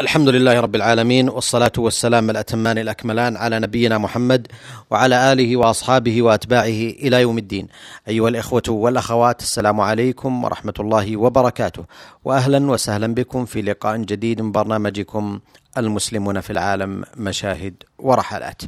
الحمد لله رب العالمين والصلاة والسلام الأتمان الأكملان على نبينا محمد وعلى آله وأصحابه وأتباعه إلى يوم الدين. أيها الإخوة والأخوات السلام عليكم ورحمة الله وبركاته. وأهلا وسهلا بكم في لقاء جديد من برنامجكم المسلمون في العالم مشاهد ورحلات.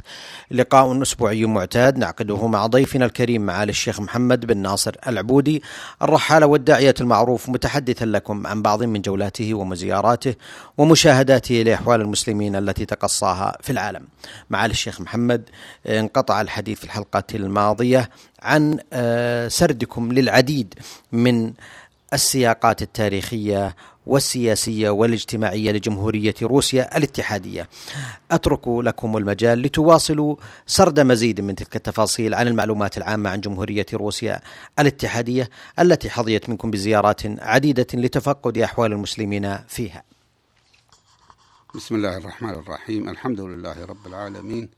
لقاء أسبوعي معتاد نعقده مع ضيفنا الكريم معالي الشيخ محمد بن ناصر العبودي الرحالة والداعية المعروف متحدثا لكم عن بعض من جولاته ومزياراته ومشاهداته لأحوال المسلمين التي تقصاها في العالم. معالي الشيخ محمد انقطع الحديث في الحلقة الماضية عن آه، سردكم للعديد من السياقات التاريخية والسياسية والاجتماعية لجمهورية روسيا الاتحادية. أترك لكم المجال لتواصلوا سرد مزيد من تلك التفاصيل عن المعلومات العامة عن جمهورية روسيا الاتحادية التي حظيت منكم بزيارات عديدة لتفقد أحوال المسلمين فيها. بسم الله الرحمن الرحيم الحمد لله رب العالمين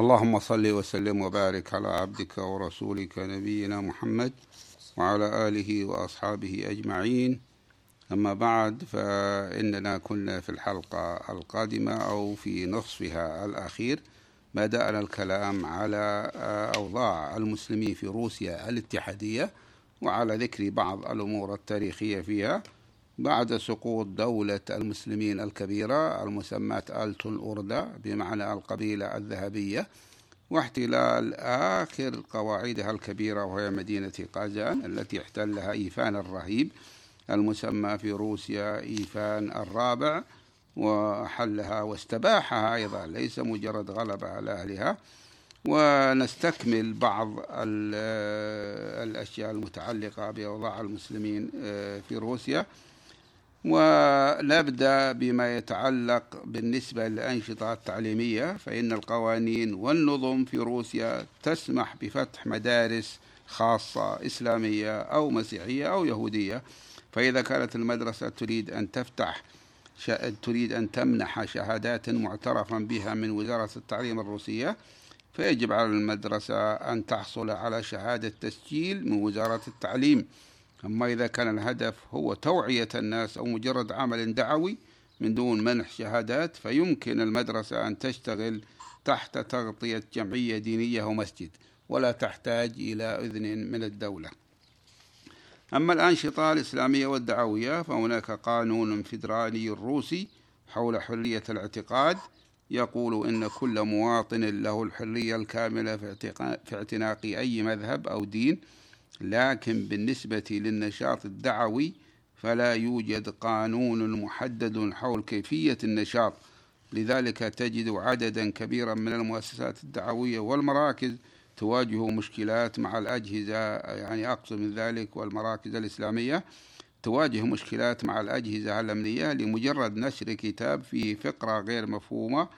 اللهم صل وسلم وبارك على عبدك ورسولك نبينا محمد وعلى آله وأصحابه أجمعين أما بعد فإننا كنا في الحلقة القادمة أو في نصفها الأخير بدأنا الكلام على أوضاع المسلمين في روسيا الاتحادية وعلى ذكر بعض الأمور التاريخية فيها بعد سقوط دولة المسلمين الكبيرة المسماة آلتون أوردا بمعنى القبيلة الذهبية واحتلال آخر قواعدها الكبيرة وهي مدينة قازان التي احتلها إيفان الرهيب. المسمى في روسيا إيفان الرابع وحلها واستباحها أيضا ليس مجرد غلبة على أهلها. ونستكمل بعض الأشياء المتعلقة بأوضاع المسلمين آه، في روسيا. ونبدأ بما يتعلق بالنسبة للأنشطة التعليمية فإن القوانين والنظم في روسيا تسمح بفتح مدارس خاصة إسلامية أو مسيحية أو يهودية. فإذا كانت المدرسة تريد أن تفتح تريد أن تمنح شهادات معترفا بها من وزارة التعليم الروسية فيجب على المدرسة أن تحصل على شهادة تسجيل من وزارة التعليم. أما إذا كان الهدف هو توعية الناس أو مجرد عمل دعوي من دون منح شهادات فيمكن المدرسة أن تشتغل تحت تغطية جمعية دينية ومسجد ولا تحتاج إلى إذن من الدولة. أما الأنشطة الإسلامية والدعوية فهناك قانون فيدرالي روسي حول حرية الاعتقاد يقول إن كل مواطن له الحرية الكاملة في اعتناق أي مذهب أو دين لكن بالنسبة للنشاط الدعوي فلا يوجد قانون محدد حول كيفية النشاط. لذلك تجد عددا كبيرا من المؤسسات الدعوية والمراكز تواجه مشكلات مع الأجهزة يعني أقصد من ذلك والمراكز الإسلامية تواجه مشكلات مع الأجهزة الأمنية لمجرد نشر كتاب فيه فقرة غير مفهومة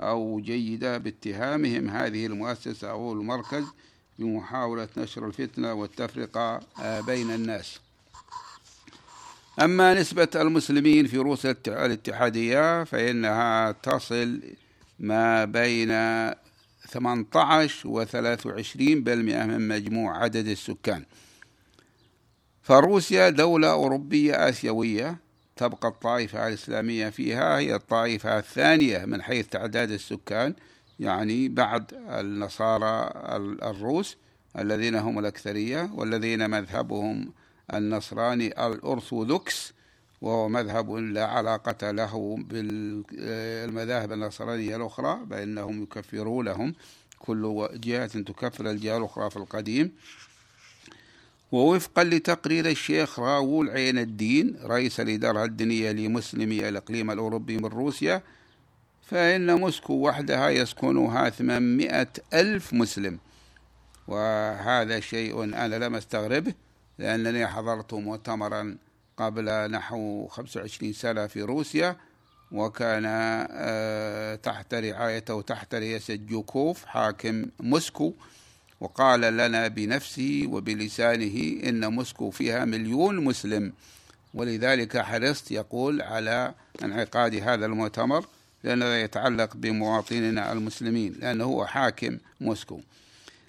أو جيدة باتهامهم هذه المؤسسة أو المركز بمحاولة نشر الفتنة والتفرقة آه، بين الناس. أما نسبة المسلمين في روسيا الاتحادية فإنها تصل ما بين 18 و 23% من مجموع عدد السكان. فروسيا دولة أوروبية آسيوية تبقى الطائفة الإسلامية فيها هي الطائفة الثانية من حيث تعداد السكان يعني بعد النصارى الروس الذين هم الأكثرية والذين مذهبهم النصراني الأرثوذكس. وهو مذهب لا علاقة له بالمذاهب النصرانية الأخرى بأنهم يكفرونهم كل جهة تكفر الجهة الأخرى في القديم. ووفقا لتقرير الشيخ راول عين الدين رئيس الإدارة الدينية لمسلمي الإقليم الأوروبي من روسيا فإن موسكو وحدها يسكنها 800 ألف مسلم. وهذا شيء أنا لم أستغربه لأنني حضرت مؤتمرا قبل نحو 25 سنة في روسيا وكان آه، تحت رعايته تحت رئاسة جوكوف حاكم موسكو وقال لنا بنفسه وبلسانه إن موسكو فيها مليون مسلم. ولذلك حرصت يقول على انعقاد هذا المؤتمر لأنه يتعلق بمواطنينا المسلمين لأنه هو حاكم موسكو.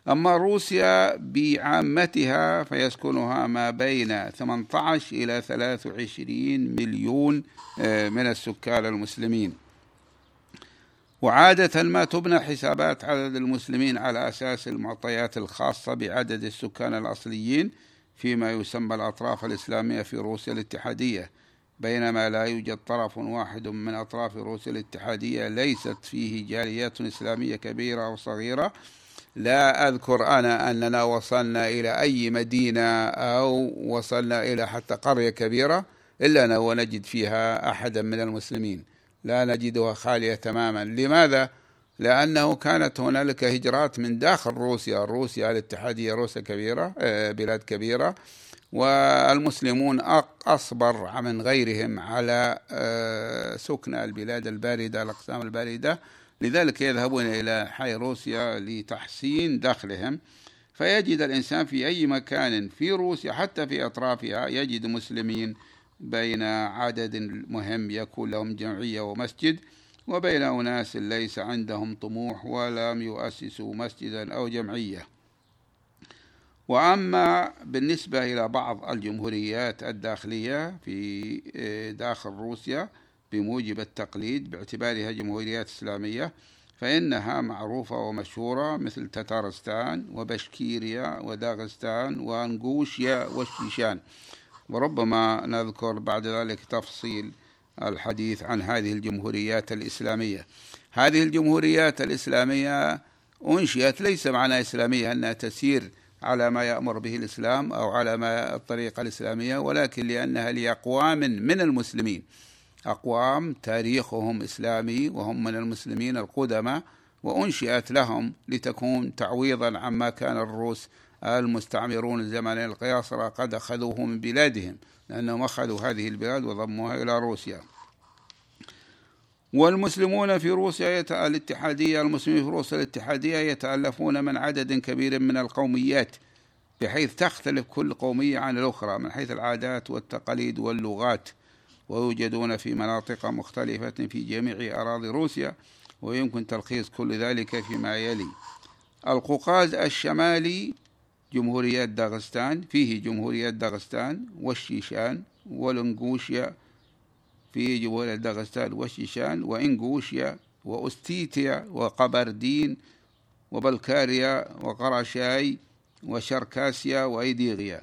أما روسيا بعامتها فيسكنها ما بين 18 إلى 23 مليون آه، من السكان المسلمين. وعادة ما تبنى حسابات عدد المسلمين على أساس المعطيات الخاصة بعدد السكان الأصليين فيما يسمى الأطراف الإسلامية في روسيا الاتحادية. بينما لا يوجد طرف واحد من أطراف روسيا الاتحادية ليست فيه جاليات إسلامية كبيرة أو صغيرة لا أذكر أنا أننا وصلنا إلى أي مدينة أو وصلنا إلى حتى قرية كبيرة إلا ونجد فيها أحدا من المسلمين. لا نجدها خالية تماما. لماذا؟ لأنه كانت هنالك هجرات من داخل روسيا. روسيا الاتحادية روسيا كبيرة آه، بلاد كبيرة. والمسلمون أصبر من غيرهم على آه، سكن البلاد الباردة الأقسام الباردة. لذلك يذهبون إلى حي روسيا لتحسين دخلهم. فيجد الإنسان في أي مكان في روسيا حتى في أطرافها يجد مسلمين بين عدد مهم يكون لهم جمعية ومسجد وبين أناس ليس عندهم طموح ولم يؤسسوا مسجدا أو جمعية. وأما بالنسبة إلى بعض الجمهوريات الداخلية في آه، داخل روسيا بموجب التقليد باعتبارها جمهوريات إسلامية فإنها معروفة ومشهورة مثل تتارستان وبشكيريا وداغستان وانغوشيا والشيشان. وربما نذكر بعد ذلك تفصيل الحديث عن هذه الجمهوريات الإسلامية. هذه الجمهوريات الإسلامية أنشئت ليس معنى إسلامية أنها تسير على ما يأمر به الإسلام أو على ما الطريقة الإسلامية ولكن لأنها لأقوام من المسلمين. أقوام تاريخهم إسلامي وهم من المسلمين القدماء وأنشئت لهم لتكون تعويضا عما كان الروس المستعمرون الزمن القياصرة قد أخذوه من بلادهم لأنهم أخذوا هذه البلاد وضموها إلى روسيا والمسلمون في روسيا. الاتحادية المسلمين في روسيا الاتحادية يتألفون من عدد كبير من القوميات بحيث تختلف كل قومية عن الأخرى من حيث العادات والتقاليد واللغات ويوجدون في مناطق مختلفة في جميع أراضي روسيا ويمكن تلخيص كل ذلك فيما يلي. القوقاز الشمالي جمهورية داغستان فيه جمهورية داغستان والشيشان والانغوشيا فيه جمهورية داغستان والشيشان وإنغوشيا وأستيتيا وقبردين وبلكاريا وقراشاي وشركاسيا وأيديغيا.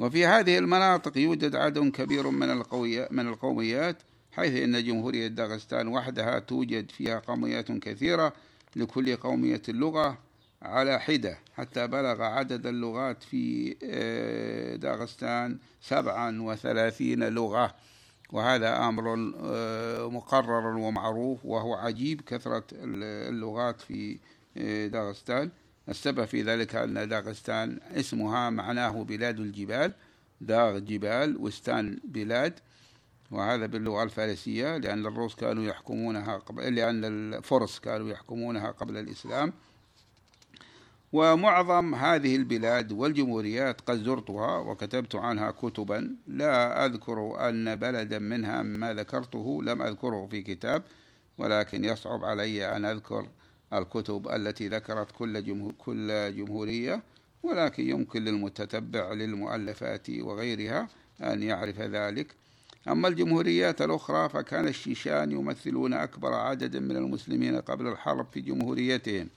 وفي هذه المناطق يوجد عدد كبير من من القوميات حيث أن جمهورية داغستان وحدها توجد فيها قوميات كثيرة لكل قومية لغة على حدة. حتى بلغ عدد اللغات في آه، داغستان سبعا وثلاثين لغة. وهذا أمر آه، مقرر ومعروف وهو عجيب كثرة اللغات في آه، داغستان. السبب في ذلك أن داغستان اسمها معناه بلاد الجبال داغ جبال وستان بلاد. وهذا باللغة الفارسية لأن الروس كانوا يحكمونها قبل لأن الفرس كانوا يحكمونها قبل الإسلام. ومعظم هذه البلاد والجمهوريات قد زرتها وكتبت عنها كتبا. لا أذكر أن بلدا منها ما ذكرته لم أذكره في كتاب ولكن يصعب علي أن أذكر الكتب التي ذكرت كل جمهور كل جمهورية ولكن يمكن للمتتبع للمؤلفات وغيرها أن يعرف ذلك. أما الجمهوريات الأخرى فكان الشيشان يمثلون أكبر عدد من المسلمين قبل الحرب في جمهوريتهم.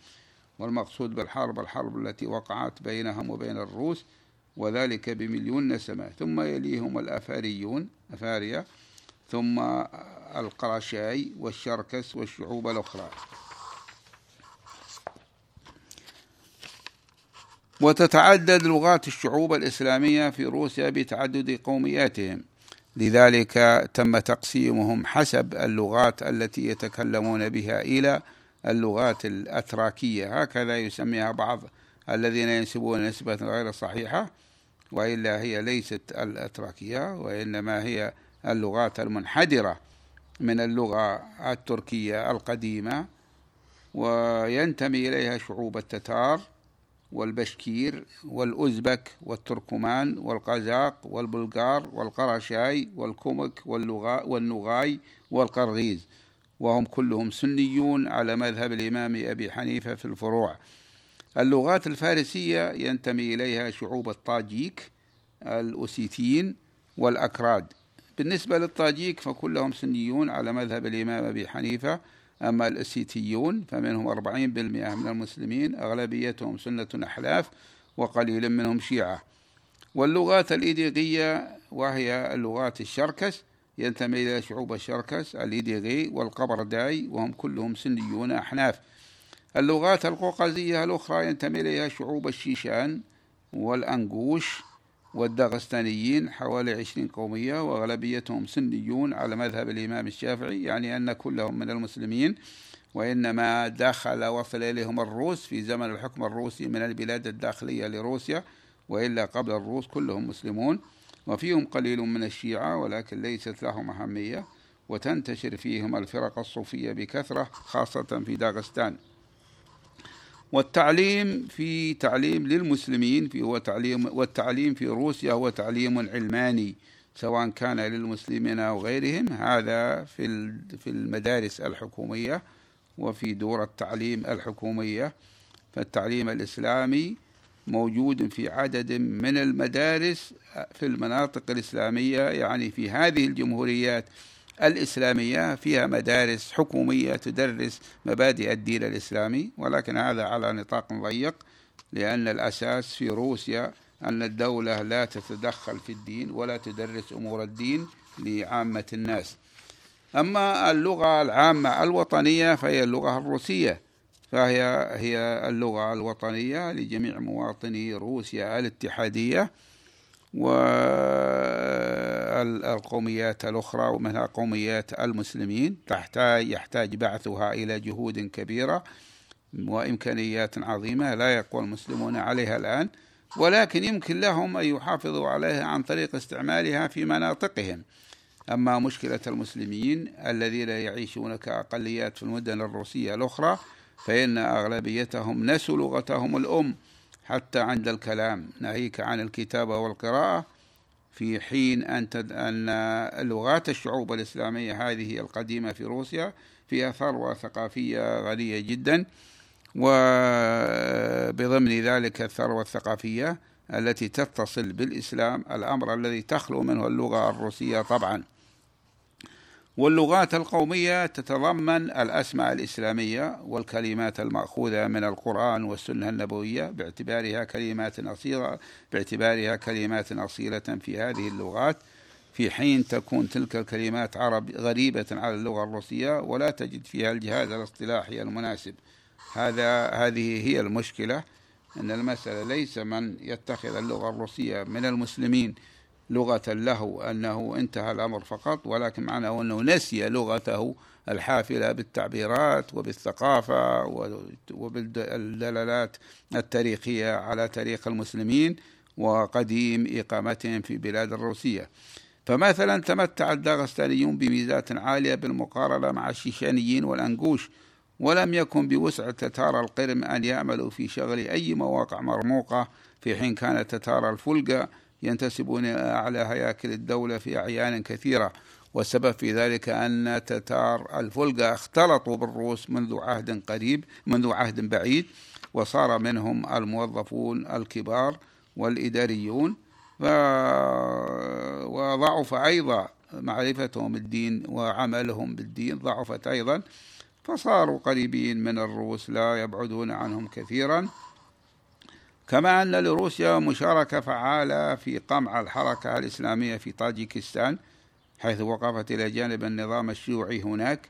والمقصود بالحرب الحرب التي وقعت بينهم وبين الروس وذلك بمليون نسمة. ثم يليهم الأفاريون أفاريا ثم القرشاي والشركس والشعوب الأخرى. وتتعدد لغات الشعوب الإسلامية في روسيا بتعدد قومياتهم. لذلك تم تقسيمهم حسب اللغات التي يتكلمون بها إلى اللغات الأتراكية. هكذا يسميها بعض الذين ينسبون نسبة غير صحيحة وإلا هي ليست الأتراكية وإنما هي اللغات المنحدرة من اللغة التركية القديمة. وينتمي إليها شعوب التتار والبشكير والأزبك والتركمان والقزاق والبلغار والقرشاي والكومك والنغاي والقرغيز وهم كلهم سنيون على مذهب الإمام أبي حنيفة في الفروع. اللغات الفارسية ينتمي إليها شعوب الطاجيك الأوسيتيين والأكراد. بالنسبة للطاجيك فكلهم سنيون على مذهب الإمام أبي حنيفة أما الأسيتيون فمنهم 40% من المسلمين أغلبيتهم سنة أحلاف وقليل منهم شيعة. واللغات الإيديغية وهي اللغات الشركس ينتمي إلى شعوب الشركس الإيديغي والقبرداي وهم كلهم سنيون أحناف. اللغات القوقازية الأخرى ينتمي إليها شعوب الشيشان والأنقوش والداغستانيين حوالي عشرين قومية وأغلبيتهم سنيون على مذهب الإمام الشافعي يعني أن كلهم من المسلمين وإنما دخل وصل إليهم الروس في زمن الحكم الروسي من البلاد الداخلية لروسيا وإلا قبل الروس كلهم مسلمون وفيهم قليل من الشيعة ولكن ليست لهم أهمية وتنتشر فيهم الفرق الصوفية بكثرة خاصة في داغستان. والتعليم في تعليم للمسلمين في هو تعليم والتعليم في روسيا هو تعليم علماني سواء كان للمسلمين أو غيرهم. هذا في في المدارس الحكومية وفي دور التعليم الحكومية. فالتعليم الإسلامي موجود في عدد من المدارس في المناطق الإسلامية يعني في هذه الجمهوريات. الإسلامية فيها مدارس حكومية تدرس مبادئ الدين الإسلامي ولكن هذا على نطاق ضيق لأن الأساس في روسيا أن الدولة لا تتدخل في الدين ولا تدرس أمور الدين لعامة الناس. أما اللغة العامة الوطنية فهي اللغة الروسية. فهي هي اللغة الوطنية لجميع مواطني روسيا الاتحادية. والقوميات الأخرى ومنها قوميات المسلمين. تحتاج يحتاج بعثها إلى جهود كبيرة وإمكانيات عظيمة لا يقوى المسلمون عليها الآن ولكن يمكن لهم أن يحافظوا عليها عن طريق استعمالها في مناطقهم. أما مشكلة المسلمين الذين يعيشون كأقليات في المدن الروسية الأخرى فإن أغلبيتهم نسوا لغتهم الأم. حتى عند الكلام ناهيك عن الكتابة والقراءة في حين أن أن لغات الشعوب الإسلامية هذه القديمة في روسيا فيها ثروة ثقافية غنية جدا وبضمن ذلك الثروة الثقافية التي تتصل بالإسلام الأمر الذي تخلو منه اللغة الروسية طبعا. واللغات القومية تتضمن الأسماء الإسلامية والكلمات المأخوذة من القرآن والسنة النبوية باعتبارها كلمات أصيلة باعتبارها كلمات أصيلة في هذه اللغات. في حين تكون تلك الكلمات عرب غريبة على اللغة الروسية ولا تجد فيها الجهاز الاصطلاحي المناسب. هذا هذه هي المشكلة أن المسألة ليس من يتخذ اللغة الروسية من المسلمين. لغة له أنه انتهى الأمر فقط ولكن معناه أنه نسي لغته الحافلة بالتعبيرات وبالثقافة وبالدلالات التاريخية على تاريخ المسلمين وقديم إقامتهم في بلاد الروسية. فمثلا تمتع الداغستانيون بميزات عالية بالمقارنة مع الشيشانيين والأنقوش ولم يكن بوسع تتار القرم أن يعملوا في شغل أي مواقع مرموقة في حين كان تتار الفلقة ينتسبون أعلى هياكل الدولة في أعيان كثيرة. والسبب في ذلك أن تتار الفلقة اختلطوا بالروس منذ عهد قريب منذ عهد بعيد وصار منهم الموظفون الكبار والإداريون. وضعف أيضا معرفتهم الدين وعملهم بالدين ضعفت أيضا. فصاروا قريبين من الروس لا يبعدون عنهم كثيرا. كما أن لروسيا مشاركة فعالة في قمع الحركة الإسلامية في طاجيكستان حيث وقفت إلى جانب النظام الشيوعي هناك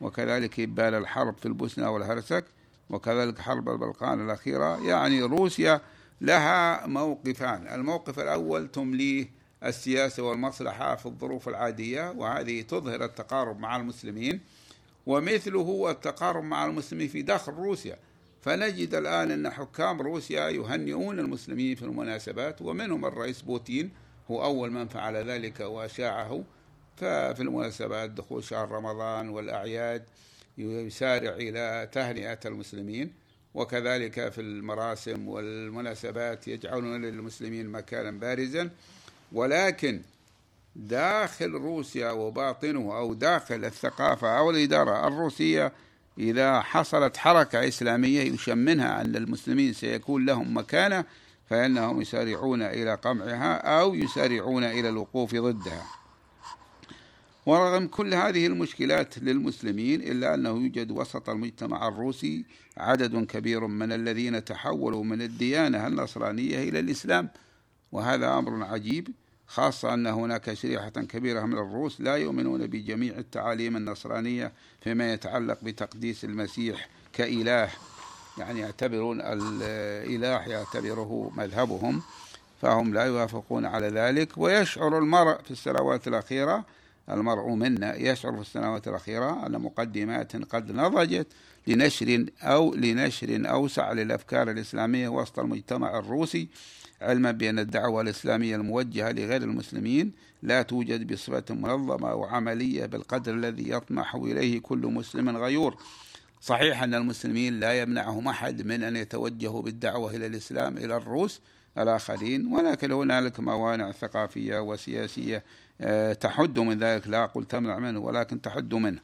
وكذلك إبال الحرب في البوسنة والهرسك وكذلك حرب البلقان الأخيرة. يعني روسيا لها موقفان. الموقف الأول تمليه السياسة والمصلحة في الظروف العادية وهذه تظهر التقارب مع المسلمين ومثله التقارب مع المسلمين في داخل روسيا. فنجد الآن أن حكام روسيا يهنئون المسلمين في المناسبات ومنهم الرئيس بوتين هو أول من فعل ذلك وأشاعه. ففي المناسبات دخول شهر رمضان والأعياد يسارع إلى تهنئة المسلمين وكذلك في المراسم والمناسبات يجعلون للمسلمين مكانا بارزا. ولكن داخل روسيا وباطنه أو داخل الثقافة أو الإدارة الروسية إذا حصلت حركة إسلامية يشمنها أن المسلمين سيكون لهم مكانة فإنهم يسارعون إلى قمعها أو يسارعون إلى الوقوف ضدها. ورغم كل هذه المشكلات للمسلمين إلا أنه يوجد وسط المجتمع الروسي عدد كبير من الذين تحولوا من الديانة النصرانية إلى الإسلام وهذا أمر عجيب. خاصة أن هناك شريحة كبيرة من الروس لا يؤمنون بجميع التعاليم النصرانية فيما يتعلق بتقديس المسيح كإله. يعني يعتبرون الإله يعتبره مذهبهم فهم لا يوافقون على ذلك. ويشعر المرء في السنوات الأخيرة المرء منا يشعر في السنوات الأخيرة أن مقدمات قد نضجت لنشر أو لنشر أوسع للأفكار الإسلامية وسط المجتمع الروسي. علما بأن الدعوة الإسلامية الموجهة لغير المسلمين لا توجد بصفة منظمة وعملية بالقدر الذي يطمح إليه كل مسلم غيور. صحيح أن المسلمين لا يمنعهم أحد من أن يتوجهوا بالدعوة إلى الإسلام إلى الروس الآخرين ولكن هنالك موانع ثقافية وسياسية آه، تحد من ذلك. لا أقول تمنع منه ولكن تحد منه.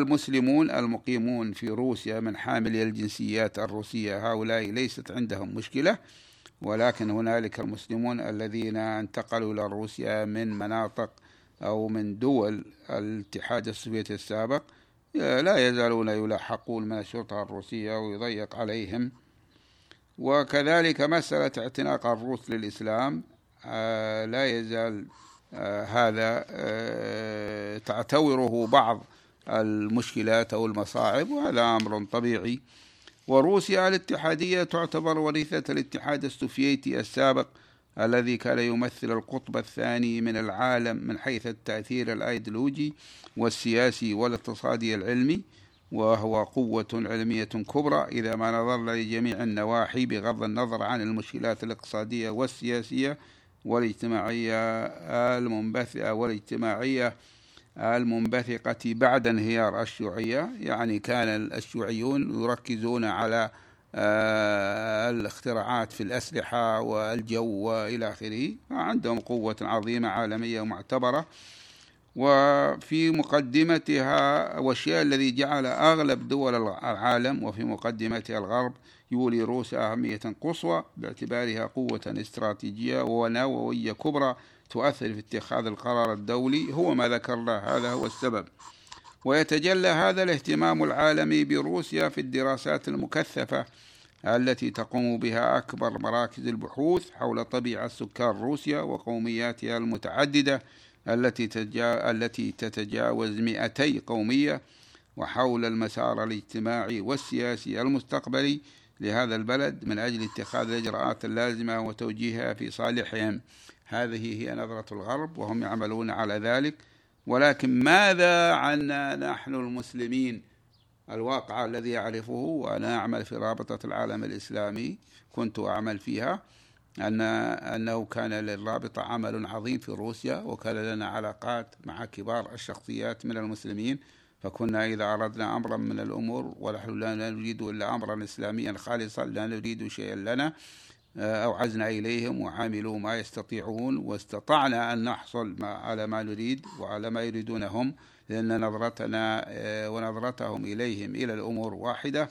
والمسلمون المقيمون في روسيا من حاملي الجنسيات الروسية. هؤلاء ليست عندهم مشكلة ولكن هنالك المسلمون الذين انتقلوا إلى روسيا من مناطق أو من دول الاتحاد السوفيتي السابق لا يزالون يلاحقون من الشرطة الروسية ويضيق عليهم. وكذلك مسألة اعتناق الروس للإسلام آه، لا يزال آه، هذا آه، تعتوره بعض المشكلات أو المصاعب وهذا أمر طبيعي. وروسيا الاتحادية تعتبر وريثة الاتحاد السوفيتي السابق الذي كان يمثل القطب الثاني من العالم من حيث التأثير الأيديولوجي والسياسي والاقتصادي العلمي وهو قوة علمية كبرى إذا ما نظرنا لجميع النواحي بغض النظر عن المشكلات الاقتصادية والسياسية والاجتماعية المنبثقة والاجتماعية المنبثقة بعد انهيار الشيوعية يعني كان الشيوعيون يركزون على آه، الاختراعات في الأسلحة والجو وإلى آخره. عندهم قوة عظيمة عالمية معتبرة وفي مقدمتها والشيء الذي جعل أغلب دول العالم وفي مقدمتها الغرب يولي روسيا أهمية قصوى باعتبارها قوة استراتيجية ونووية كبرى تؤثر في اتخاذ القرار الدولي هو ما ذكرنا هذا هو السبب ويتجلى هذا الاهتمام العالمي بروسيا في الدراسات المكثفة التي تقوم بها أكبر مراكز البحوث حول طبيعة سكان روسيا وقومياتها المتعددة التي. التي تتجاوز 200 قومية وحول المسار الاجتماعي والسياسي المستقبلي لهذا البلد من أجل اتخاذ الإجراءات اللازمة وتوجيهها في صالحهم. هذه هي نظرة الغرب وهم يعملون على ذلك. ولكن ماذا عنا نحن المسلمين؟ الواقع الذي أعرفه وأنا أعمل في رابطة العالم الإسلامي كنت أعمل فيها أن أنه كان للرابطة عمل عظيم في روسيا وكان لنا علاقات مع كبار الشخصيات من المسلمين. فكنا إذا أردنا أمرا من الأمور ونحن لا نريد إلا أمرا إسلاميا خالصا لا نريد شيئا لنا آه، أوعزنا إليهم وعاملوا ما يستطيعون واستطعنا أن نحصل على ما نريد وعلى ما يريدون هم لأن نظرتنا آه، ونظرتهم إليهم إلى الأمور واحدة.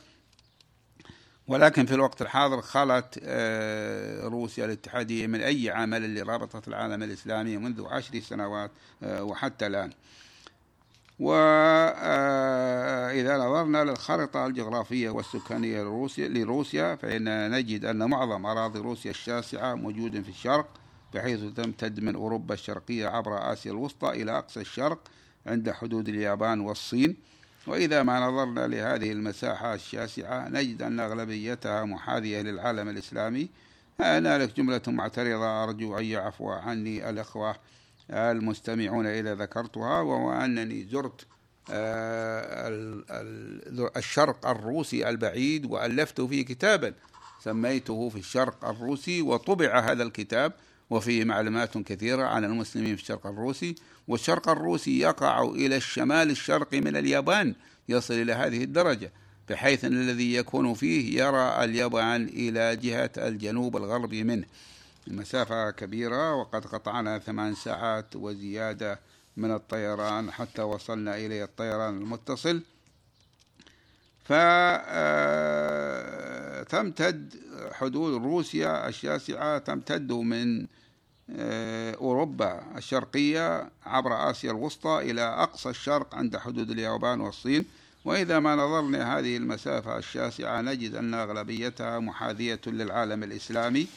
ولكن في الوقت الحاضر خلت آه، روسيا الاتحادية من أي عمل لرابطة العالم الإسلامي منذ عشر سنوات وحتى الآن. وإذا نظرنا للخريطة الجغرافية والسكانية لروسيا, لروسيا فإننا نجد أن معظم أراضي روسيا الشاسعة موجودة في الشرق بحيث تمتد من أوروبا الشرقية عبر آسيا الوسطى إلى أقصى الشرق عند حدود اليابان والصين. وإذا ما نظرنا لهذه المساحة الشاسعة نجد أن أغلبيتها محاذية للعالم الإسلامي. هنالك جملة معترضة أرجو أن يعفو عني الأخوة. المستمعون إذا ذكرتها وهو أنني زرت آه، الشرق الروسي البعيد وألفت فيه كتابا. سميته في الشرق الروسي وطبع هذا الكتاب وفيه معلومات كثيرة عن المسلمين في الشرق الروسي. والشرق الروسي يقع إلى الشمال الشرقي من اليابان يصل إلى هذه الدرجة. بحيث أن الذي يكون فيه يرى اليابان إلى جهة الجنوب الغربي منه. المسافة كبيرة وقد قطعنا ثمان ساعات وزيادة من الطيران حتى وصلنا إلى الطيران المتصل. فتمتد آه، حدود روسيا الشاسعة تمتد من آه، أوروبا الشرقية عبر آسيا الوسطى إلى أقصى الشرق عند حدود اليابان والصين. وإذا ما نظرنا هذه المسافة الشاسعة نجد أن أغلبيتها محاذية للعالم الإسلامي.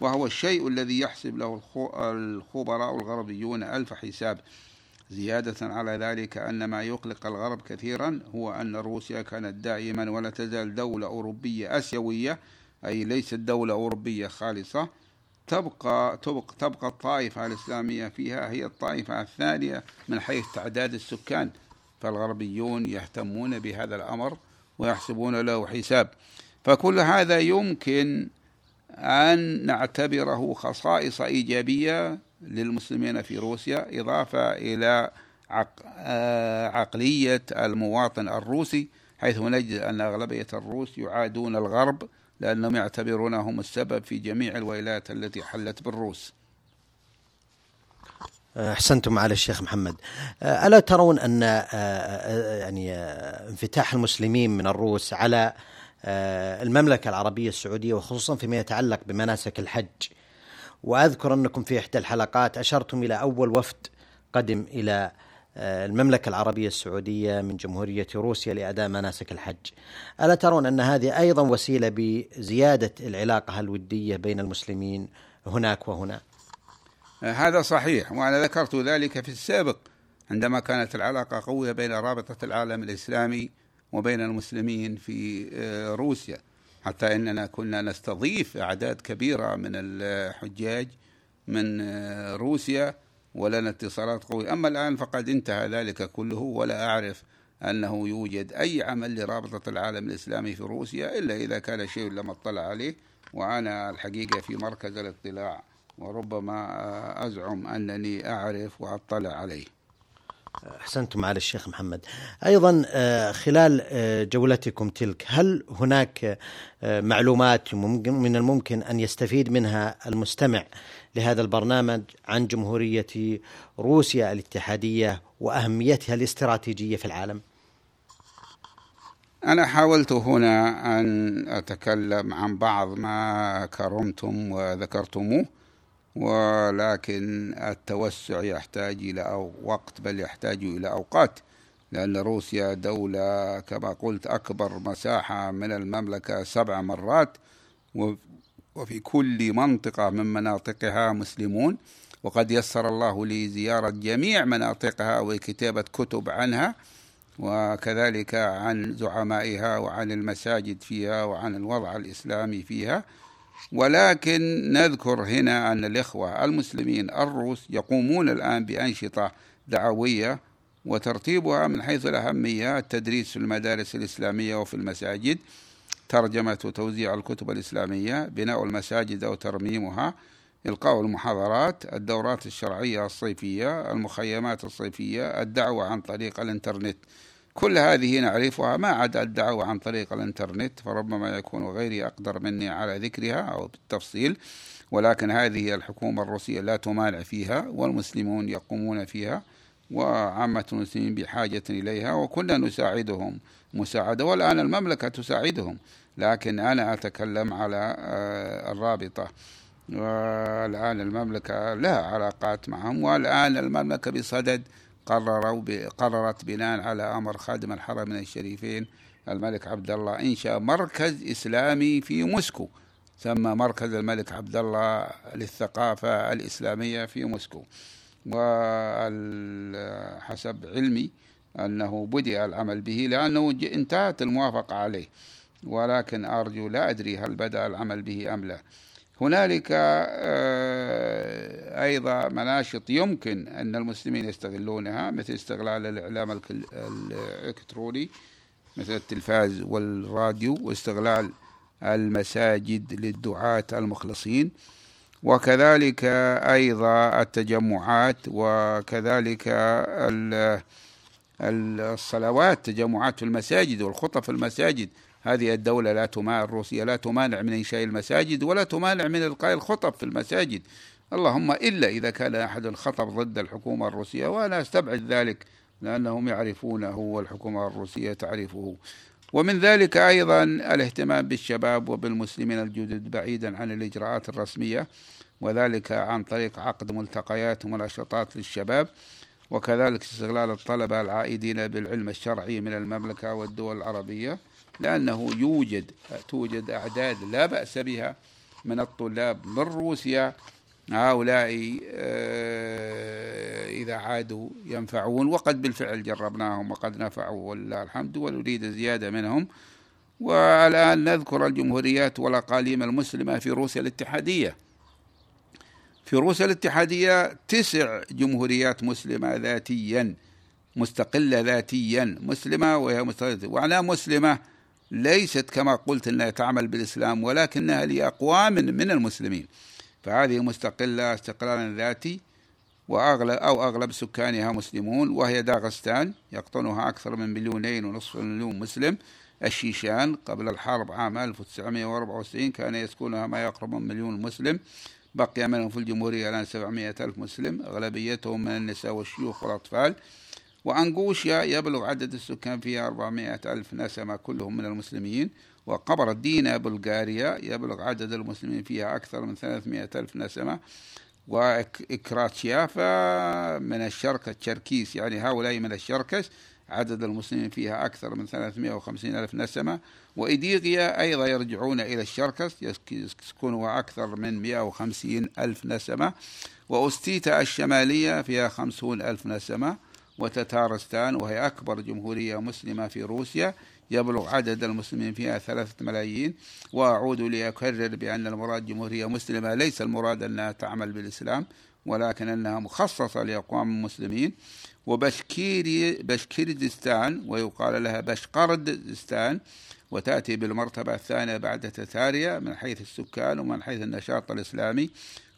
وهو الشيء الذي يحسب له الخبراء الغربيون ألف حساب. زيادة على ذلك أن ما يقلق الغرب كثيرا هو أن روسيا كانت دائما ولا تزال دولة أوروبية أسيوية أي ليست دولة أوروبية خالصة. تبقى تبقى تبقى الطائفة الإسلامية فيها هي الطائفة الثانية من حيث تعداد السكان. فالغربيون يهتمون بهذا الأمر ويحسبون له حساب. فكل هذا يمكن أن نعتبره خصائص إيجابية للمسلمين في روسيا إضافة إلى عقلية المواطن الروسي حيث نجد أن أغلبية الروس يعادون الغرب لأنهم يعتبرونهم السبب في جميع الويلات التي حلت بالروس. أحسنتم على الشيخ محمد. ألا ترون أن يعني انفتاح المسلمين من الروس على المملكة العربية السعودية وخصوصا فيما يتعلق بمناسك الحج. وأذكر أنكم في إحدى الحلقات أشرتم إلى أول وفد قدم إلى المملكة العربية السعودية من جمهورية روسيا لأداء مناسك الحج. ألا ترون أن هذه أيضا وسيلة بزيادة العلاقة الودية بين المسلمين هناك وهنا. هذا صحيح وأنا ذكرت ذلك في السابق عندما كانت العلاقة قوية بين رابطة العالم الإسلامي وبين المسلمين في آه، روسيا. حتى إننا كنا نستضيف أعداد كبيرة من الحجاج من آه، روسيا ولنا اتصالات قوية. أما الآن فقد انتهى ذلك كله ولا أعرف أنه يوجد أي عمل لرابطة العالم الإسلامي في روسيا إلا إذا كان شيء لم اطلع عليه. وأنا الحقيقة في مركز الاطلاع وربما آه، أزعم أنني أعرف وأطلع عليه. أحسنتم على الشيخ محمد. أيضا آه، خلال آه، جولتكم تلك هل هناك آه، معلومات من الممكن أن يستفيد منها المستمع لهذا البرنامج عن جمهورية روسيا الاتحادية وأهميتها الاستراتيجية في العالم؟ أنا حاولت هنا أن أتكلم عن بعض ما كرمتم وذكرتموه. ولكن التوسع يحتاج إلى وقت بل يحتاج إلى أوقات لأن روسيا دولة كما قلت أكبر مساحة من المملكة سبع مرات وفي كل منطقة من مناطقها مسلمون. وقد يسر الله لي زيارة جميع مناطقها وكتابة كتب عنها وكذلك عن زعمائها وعن المساجد فيها وعن الوضع الإسلامي فيها. ولكن نذكر هنا أن الإخوة المسلمين الروس يقومون الآن بأنشطة دعوية وترتيبها من حيث الأهمية التدريس في المدارس الإسلامية وفي المساجد ترجمة وتوزيع الكتب الإسلامية بناء المساجد أو ترميمها إلقاء المحاضرات الدورات الشرعية الصيفية المخيمات الصيفية الدعوة عن طريق الإنترنت. كل هذه نعرفها ما عدا الدعوة عن طريق الإنترنت فربما يكون غيري أقدر مني على ذكرها أو بالتفصيل ولكن هذه الحكومة الروسية لا تمانع فيها والمسلمون يقومون فيها وعامة المسلمين بحاجة إليها وكنا نساعدهم مساعدة والآن المملكة تساعدهم لكن أنا أتكلم على آه، الرابطة. والآن المملكة لها علاقات معهم والآن المملكة بصدد قرروا قررت بناء على أمر خادم الحرمين الشريفين الملك عبد الله انشا مركز إسلامي في موسكو. سمى مركز الملك عبد الله للثقافة الإسلامية في موسكو. وحسب علمي أنه بدأ العمل به لأنه انتهت الموافقة عليه. ولكن أرجو لا أدري هل بدأ العمل به أم لا. هنالك آه، أيضا مناشط يمكن أن المسلمين يستغلونها مثل استغلال الإعلام الإلكتروني مثل التلفاز والراديو واستغلال المساجد للدعاة المخلصين وكذلك أيضا التجمعات وكذلك الصلوات تجمعات في المساجد والخطب في المساجد. هذه الدولة لا تمانع روسيا لا تمانع من إنشاء المساجد ولا تمانع من إلقاء الخطب في المساجد. اللهم إلا إذا كان أحد خطب ضد الحكومة الروسية وأنا أستبعد ذلك لأنهم يعرفونه والحكومة الروسية تعرفه. ومن ذلك أيضا الاهتمام بالشباب وبالمسلمين الجدد بعيدا عن الإجراءات الرسمية وذلك عن طريق عقد ملتقيات ومناشطات للشباب وكذلك استغلال الطلبة العائدين بالعلم الشرعي من المملكة والدول العربية. لأنه يوجد توجد أعداد لا بأس بها من الطلاب من روسيا. هؤلاء آه، إذا عادوا ينفعون وقد بالفعل جربناهم وقد نفعوا ولله الحمد ونريد زيادة منهم. والآن نذكر الجمهوريات والأقاليم المسلمة في روسيا الاتحادية. في روسيا الاتحادية تسع جمهوريات مسلمة ذاتيا مستقلة ذاتيا مسلمة وهي مستقلة وأنا مسلمة ليست كما قلت أنها تعمل بالإسلام ولكنها لأقوام من المسلمين. فهذه مستقلة استقلالا ذاتي وأغلب أو أغلب سكانها مسلمون وهي داغستان يقطنها أكثر من مليونين ونصف مليون مسلم. الشيشان قبل الحرب عام 1994 كان يسكنها ما يقرب من مليون مسلم. بقي منهم في الجمهورية الآن 700 ألف مسلم أغلبيتهم من النساء والشيوخ والأطفال. وأنغوشيا يبلغ عدد السكان فيها 400 ألف نسمة كلهم من المسلمين. وقبر الدين بلغاريا يبلغ عدد المسلمين فيها أكثر من 300 ألف نسمة. وإكراتشيافا من الشرق التشركيس يعني هؤلاء من الشركس عدد المسلمين فيها أكثر من 350 ألف نسمة. وإيديغيا أيضا يرجعون إلى الشركس يسكنها أكثر من 150 ألف نسمة. وأستيتا الشمالية فيها 50 ألف نسمة. وتتارستان وهي أكبر جمهورية مسلمة في روسيا. يبلغ عدد المسلمين فيها ثلاثة ملايين. وأعود لأكرر بأن المراد جمهورية مسلمة ليس المراد أنها تعمل بالإسلام ولكن أنها مخصصة لأقوام المسلمين. وبشكيري بشكيردستان ويقال لها بشقردستان وتأتي بالمرتبة الثانية بعد تتاريا من حيث السكان ومن حيث النشاط الإسلامي.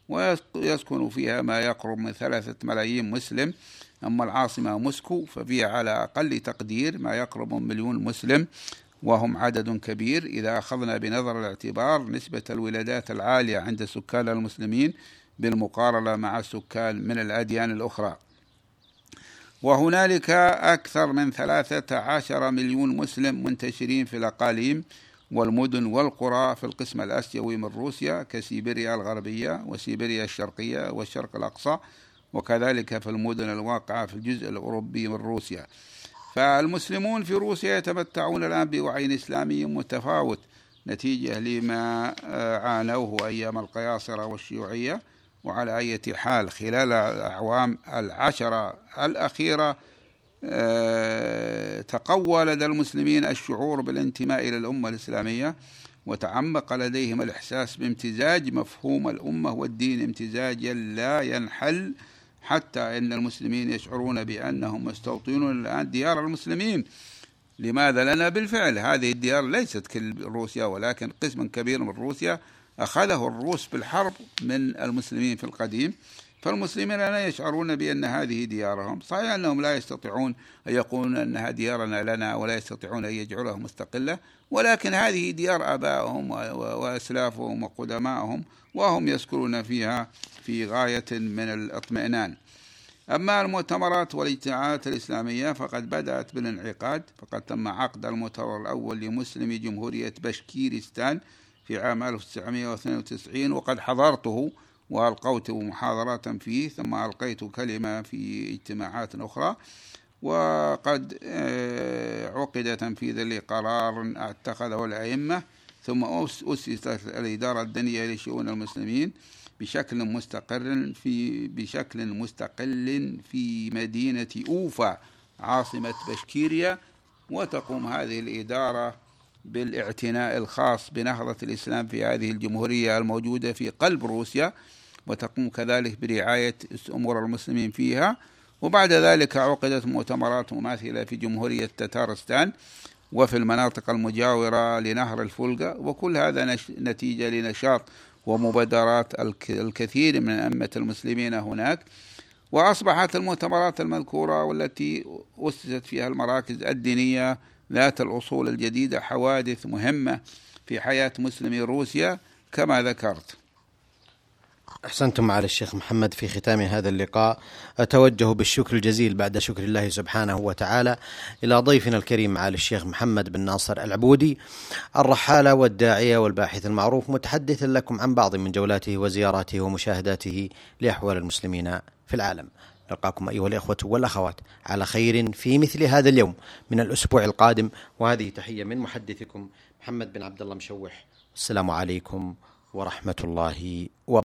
ويسكن فيها ما يقرب من ثلاثة ملايين مسلم. أما العاصمة موسكو ففيها على أقل تقدير ما يقرب من مليون مسلم وهم عدد كبير. إذا أخذنا بنظر الاعتبار نسبة الولادات العالية عند سكان المسلمين بالمقارنة مع السكان من الأديان الأخرى. وهنالك أكثر من ثلاثة عشر مليون مسلم منتشرين في الأقاليم والمدن والقرى في القسم الآسيوي من روسيا كسيبيريا الغربية وسيبيريا الشرقية والشرق الأقصى وكذلك في المدن الواقعة في الجزء الأوروبي من روسيا. فالمسلمون في روسيا يتمتعون الآن بوعي إسلامي متفاوت نتيجة لما عانوه أيام القياصرة والشيوعية وعلى أي حال خلال الأعوام العشرة الأخيرة آه، تقوى لدى المسلمين الشعور بالانتماء إلى الأمة الإسلامية وتعمق لديهم الإحساس بامتزاج مفهوم الأمة والدين امتزاجا لا ينحل حتى أن المسلمين يشعرون بأنهم مستوطنون الآن ديار المسلمين. لماذا لنا بالفعل؟ هذه الديار ليست كل روسيا ولكن قسم كبير من روسيا أخذه الروس بالحرب من المسلمين في القديم. فالمسلمين لا يشعرون بأن هذه ديارهم. صحيح أنهم لا يستطيعون أن يقولون أنها ديارنا لنا ولا يستطيعون أن يجعلها مستقلة ولكن هذه ديار آبائهم وأسلافهم وقدمائهم وهم يسكنون فيها في غاية من الاطمئنان. أما المؤتمرات والاجتماعات الإسلامية فقد بدأت بالانعقاد فقد تم عقد المؤتمر الأول لمسلمي جمهورية بشكيرستان في عام 1992 وقد حضرته وألقيت محاضرات فيه ثم ألقيت كلمة في اجتماعات أخرى وقد آه، عقد تنفيذا لقرار اتخذه الأئمة ثم أسست الإدارة الدنيا لشؤون المسلمين بشكل مستقر في بشكل مستقل في مدينة أوفا عاصمة بشكيريا وتقوم هذه الإدارة بالإعتناء الخاص بنهضة الإسلام في هذه الجمهورية الموجودة في قلب روسيا. وتقوم كذلك برعاية أمور المسلمين فيها. وبعد ذلك عقدت مؤتمرات مماثلة في جمهورية تتارستان وفي المناطق المجاورة لنهر الفولغا وكل هذا نتيجة لنشاط ومبادرات الكثير من أئمة المسلمين هناك. وأصبحت المؤتمرات المذكورة والتي أسست فيها المراكز الدينية ذات الأصول الجديدة حوادث مهمة في حياة مسلمي روسيا كما ذكرت. أحسنتم معالي الشيخ محمد في ختام هذا اللقاء. أتوجه بالشكر الجزيل بعد شكر الله سبحانه وتعالى إلى ضيفنا الكريم معالي الشيخ محمد بن ناصر العبودي الرحالة والداعية والباحث المعروف متحدثا لكم عن بعض من جولاته وزياراته ومشاهداته لأحوال المسلمين في العالم. نلقاكم أيها الإخوة والأخوات على خير في مثل هذا اليوم من الأسبوع القادم. وهذه تحية من محدثكم محمد بن عبد الله مشوح. السلام عليكم ورحمة الله وبركاته.